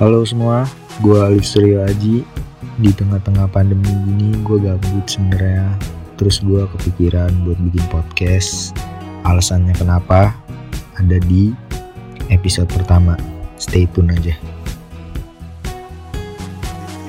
Halo semua, gue Alif Suryo Aji. Di tengah-tengah pandemi gini gue gabut sebenernya. Terus gue kepikiran buat bikin podcast. Alasannya kenapa? Ada di episode pertama. Stay tune aja.